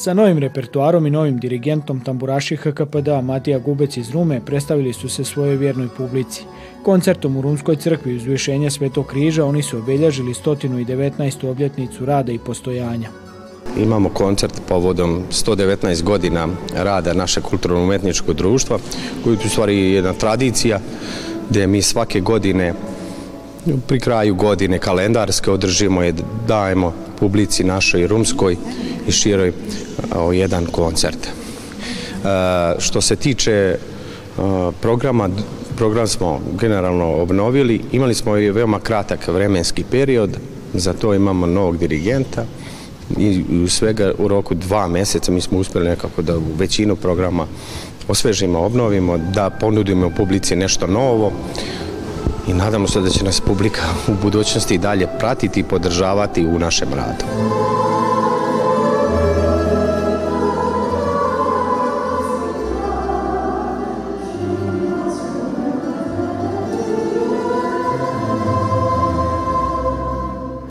Sa novim repertuarom i novim dirigentom tamburaši HKPD d-a Matija Gubec iz Rume predstavili su se svojoj vjernoj publici. Koncertom u Rumskoj crkvi uzvišenja Svetog križa oni su obeljažili 119. obljetnicu rada i postojanja. Imamo koncert povodom 119 godina rada naše kulturno-umetničkog društva, koji je u stvari jedna tradicija gdje mi svake godine pri kraju godine kalendarske održimo i dajemo publici našoj rumskoj i široj o jedan koncert. E, što se tiče e, programa, program smo generalno obnovili, imali smo i veoma kratak vremenski period, za to imamo novog dirigenta i svega u roku dva meseca mi smo uspeli nekako da u većinu programa osvežimo, obnovimo, da ponudimo publici nešto novo i nadamo se da će nas publika u budućnosti i dalje pratiti i podržavati u našem radu.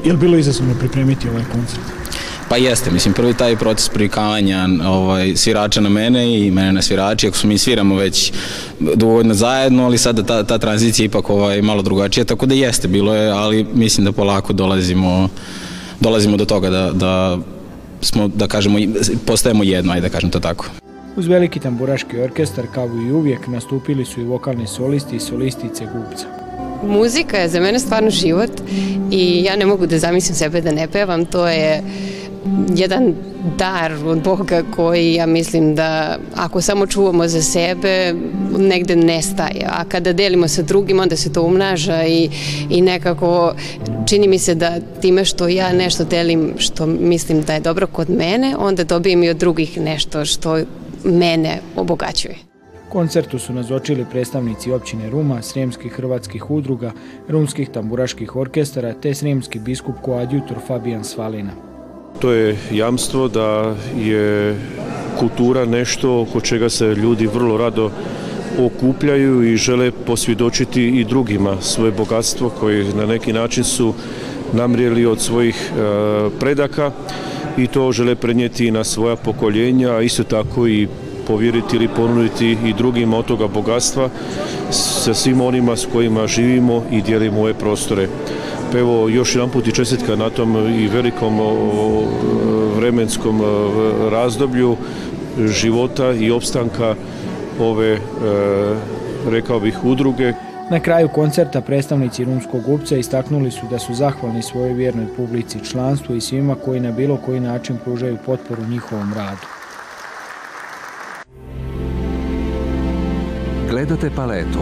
Je li bilo izazovno pripremiti ovaj koncert? Pa jeste, mislim, prvi taj proces privikavanja ovaj, svirača na mene i mene na svirači, ako smo mi sviramo već dovoljno zajedno, ali sada ta, ta tranzicija ipak ovaj, malo drugačija, tako da jeste, bilo je, ali mislim da polako dolazimo, dolazimo do toga da, da smo, da kažemo, postajemo jedno, ajde da kažem to tako. Uz veliki tamburaški orkestar, kao i uvijek, nastupili su i vokalni solisti i solistice gubca muzika je za mene stvarno život i ja ne mogu da zamislim sebe da ne pevam, to je jedan dar od Boga koji ja mislim da ako samo čuvamo za sebe negde nestaje, a kada delimo sa drugim onda se to umnaža i, i nekako čini mi se da time što ja nešto delim što mislim da je dobro kod mene, onda dobijem i od drugih nešto što mene obogaćuje. Koncertu su nazočili predstavnici općine Ruma, sremskih hrvatskih udruga, rumskih tamburaških orkestara te sremski biskup koadjutor Fabian Svalina. To je jamstvo da je kultura nešto oko čega se ljudi vrlo rado okupljaju i žele posvjedočiti i drugima svoje bogatstvo koje na neki način su namrijeli od svojih e, predaka i to žele prenijeti na svoja pokoljenja, a isto tako i povjeriti ili ponuditi i drugim od toga bogatstva sa svim onima s kojima živimo i dijelimo ove prostore. Pa evo još jedan put i čestitka na tom i velikom vremenskom razdoblju života i opstanka ove, e, rekao bih, udruge. Na kraju koncerta predstavnici rumskog upca istaknuli su da su zahvalni svojoj vjernoj publici, članstvu i svima koji na bilo koji način pružaju potporu njihovom radu. Gledate paletu.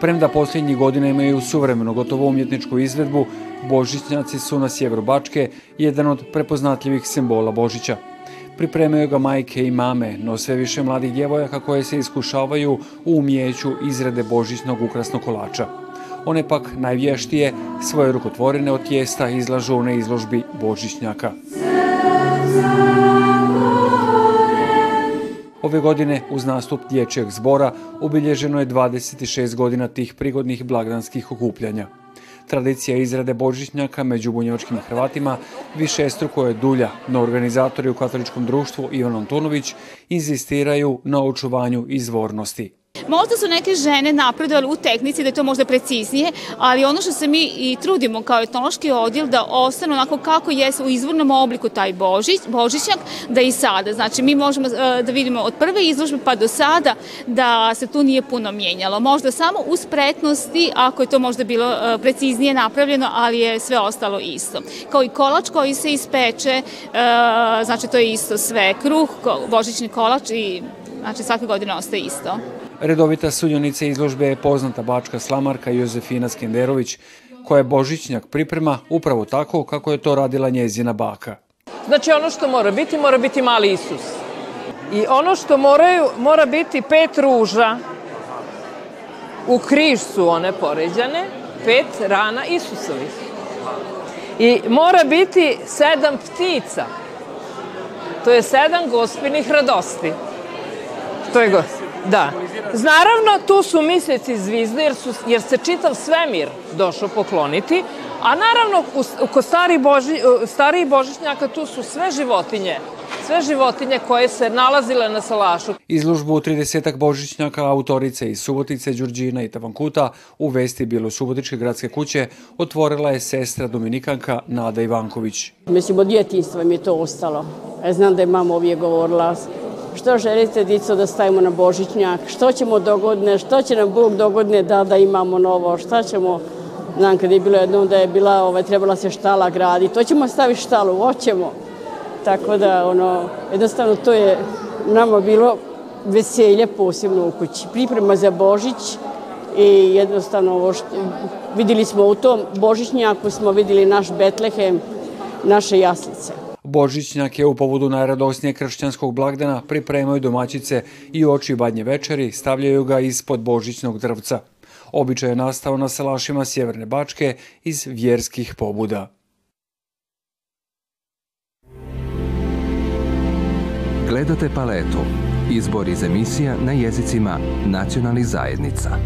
Premda posljednjih godina imaju suvremeno gotovo umjetničku izvedbu, božićnjaci su na sjeveru Bačke jedan od prepoznatljivih simbola Božića. Pripremaju ga majke i mame, no sve više mladih djevojaka koje se iskušavaju u umjeću izrade božićnog ukrasnog kolača. One pak najvještije svoje rukotvorine od tijesta izlažu na izložbi božićnjaka. Ove godine, uz nastup dječjeg zbora, obilježeno je 26 godina tih prigodnih blagdanskih okupljanja. Tradicija izrade božićnjaka među bunjevačkim Hrvatima više struko je dulja, no organizatori u katoličkom društvu Ivan Antonović inzistiraju na očuvanju izvornosti. Možda su neke žene napredovali u tehnici, da je to možda preciznije, ali ono što se mi i trudimo kao etnološki odjel da ostane onako kako je u izvornom obliku taj božić, božićak, da i sada. Znači mi možemo e, da vidimo od prve izložbe pa do sada da se tu nije puno mijenjalo. Možda samo u spretnosti, ako je to možda bilo e, preciznije napravljeno, ali je sve ostalo isto. Kao i kolač koji se ispeče, e, znači to je isto sve. Kruh, božićni kolač i znači svake godine ostaje isto. Redovita sudionica izložbe je poznata bačka slamarka Jozefina Skenderović, koja je Božićnjak priprema upravo tako kako je to radila njezina baka. Znači ono što mora biti, mora biti mali Isus. I ono što moraju, mora biti pet ruža, u križ su one poređane, pet rana Isusovih. I mora biti sedam ptica, to je sedam gospinih radosti. To je gost. Da. Naravno, tu su mislici zvizde jer, su, jer se čitav svemir došao pokloniti, a naravno u, kod stari boži, e, starih božićnjaka tu su sve životinje sve životinje koje se nalazile na salašu. Izlužbu 30 božićnjaka autorice iz Subotice, Đurđina i Tavankuta u vesti bilo Subotičke gradske kuće otvorila je sestra Dominikanka Nada Ivanković. Mislim, od djetinstva mi je to ostalo. Ja e, znam da je mama ovdje govorila Što želite, dico, da stavimo na božićnjak? Što ćemo dogodne? Što će nam Bog dogodne da da imamo novo? Šta ćemo? Znam kad je bilo jednom da je bila, ovaj, trebala se štala gradi. To ćemo staviti štalu, hoćemo. Tako da, ono, jednostavno to je nama bilo veselje posebno u kući. Priprema za Božić i jednostavno ovo što, vidjeli smo u tom Božićnjaku smo vidjeli naš Betlehem, naše jaslice. Božićnjake u povodu najradosnije kršćanskog blagdana pripremaju domaćice i oči badnje večeri, stavljaju ga ispod božićnog drvca. Običaj je nastao na selašima Sjeverne Bačke iz vjerskih pobuda. Gledate paletu. Izbor iz emisija na jezicima nacionalnih zajednica.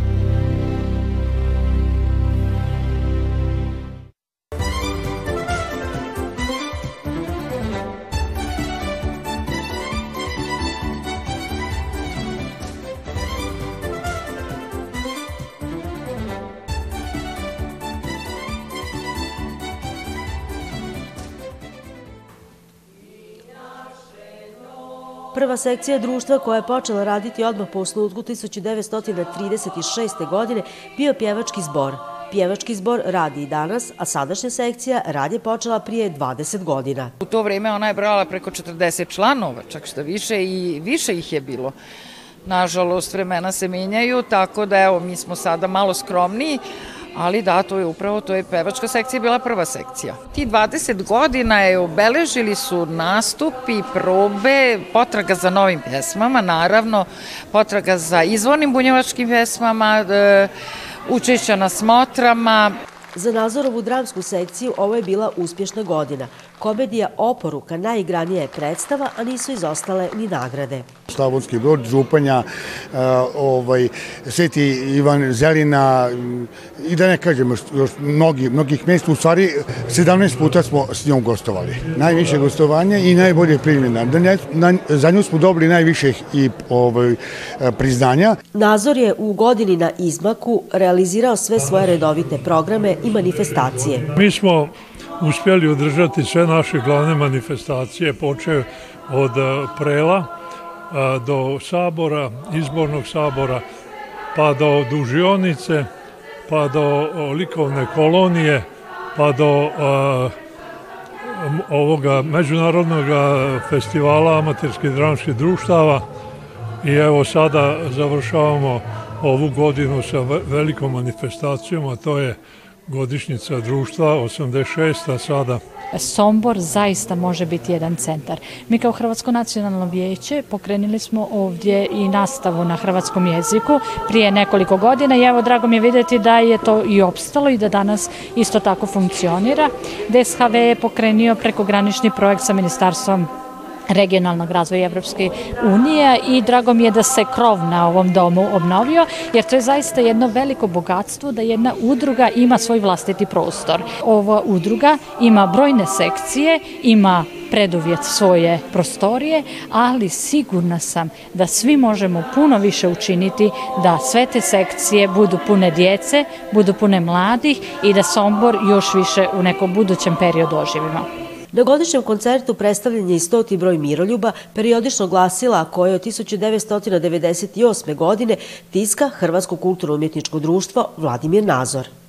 Prva sekcija društva koja je počela raditi odmah po uslutku 1936. godine bio pjevački zbor. Pjevački zbor radi i danas, a sadašnja sekcija rad je počela prije 20 godina. U to vreme ona je brala preko 40 članova, čak što više i više ih je bilo. Nažalost, vremena se menjaju, tako da evo, mi smo sada malo skromniji, ali da, to je upravo, to je pevačka sekcija bila prva sekcija. Ti 20 godina je obeležili su nastupi, probe, potraga za novim pesmama, naravno, potraga za izvornim bunjevačkim pesmama, e, učešća na smotrama. Za Nazorovu dramsku sekciju ovo je bila uspješna godina. Komedija Oporuka najigranija je predstava, a nisu izostale ni nagrade. Slavonski Brod, Županja, e, ovaj, Sveti Ivan Zelina mm, i da ne kažem još mnogi, mnogih mesta. U stvari, 17 puta smo s njom gostovali. Najviše gostovanja i najbolje primjena. Da za nju smo dobili najviše i ovaj, e, priznanja. Nazor je u godini na izmaku realizirao sve svoje redovite programe i manifestacije. Mi smo uspjeli održati sve naše glavne manifestacije, počeo od e, Prela e, do sabora, izbornog sabora, pa do dužionice, pa do likovne kolonije, pa do e, ovoga međunarodnog festivala amaterskih dramskih društava i evo sada završavamo ovu godinu sa velikom manifestacijom, a to je godišnjica društva, 86. sada Sombor zaista može biti jedan centar. Mi kao Hrvatsko nacionalno vijeće pokrenili smo ovdje i nastavu na hrvatskom jeziku prije nekoliko godina i evo drago mi je vidjeti da je to i opstalo i da danas isto tako funkcionira. DSHV je pokrenio prekogranični projekt sa ministarstvom regionalnog razvoja Evropske unije i drago mi je da se krov na ovom domu obnovio, jer to je zaista jedno veliko bogatstvo da jedna udruga ima svoj vlastiti prostor. Ova udruga ima brojne sekcije, ima preduvjet svoje prostorije, ali sigurna sam da svi možemo puno više učiniti da sve te sekcije budu pune djece, budu pune mladih i da Sombor još više u nekom budućem periodu oživimo. Na godišnjem koncertu predstavljen je i stoti broj Miroljuba, periodično glasila koje od 1998. godine tiska Hrvatsko kulturno-umjetničko društvo Vladimir Nazor.